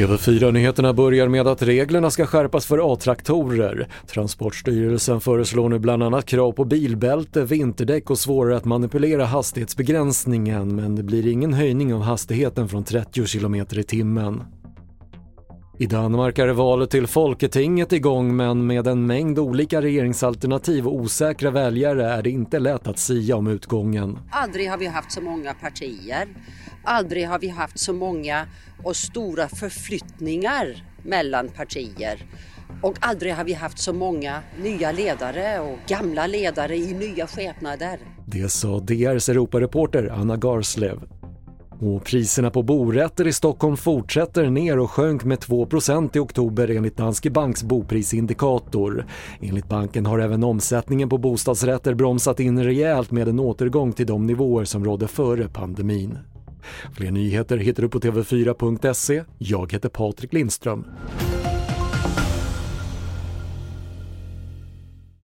TV4-nyheterna börjar med att reglerna ska skärpas för A-traktorer. Transportstyrelsen föreslår nu bland annat krav på bilbälte, vinterdäck och svårare att manipulera hastighetsbegränsningen men det blir ingen höjning av hastigheten från 30 km i timmen. I Danmark är valet till Folketinget igång men med en mängd olika regeringsalternativ och osäkra väljare är det inte lätt att sia om utgången. Aldrig har vi haft så många partier. Aldrig har vi haft så många och stora förflyttningar mellan partier. Och aldrig har vi haft så många nya ledare och gamla ledare i nya skepnader. Det sa DRs Europareporter Anna Garslev. Och priserna på borätter i Stockholm fortsätter ner och sjönk med 2% i oktober enligt Danske Banks boprisindikator. Enligt banken har även omsättningen på bostadsrätter bromsat in rejält med en återgång till de nivåer som rådde före pandemin. Fler nyheter hittar du på TV4.se. Jag heter Patrik Lindström.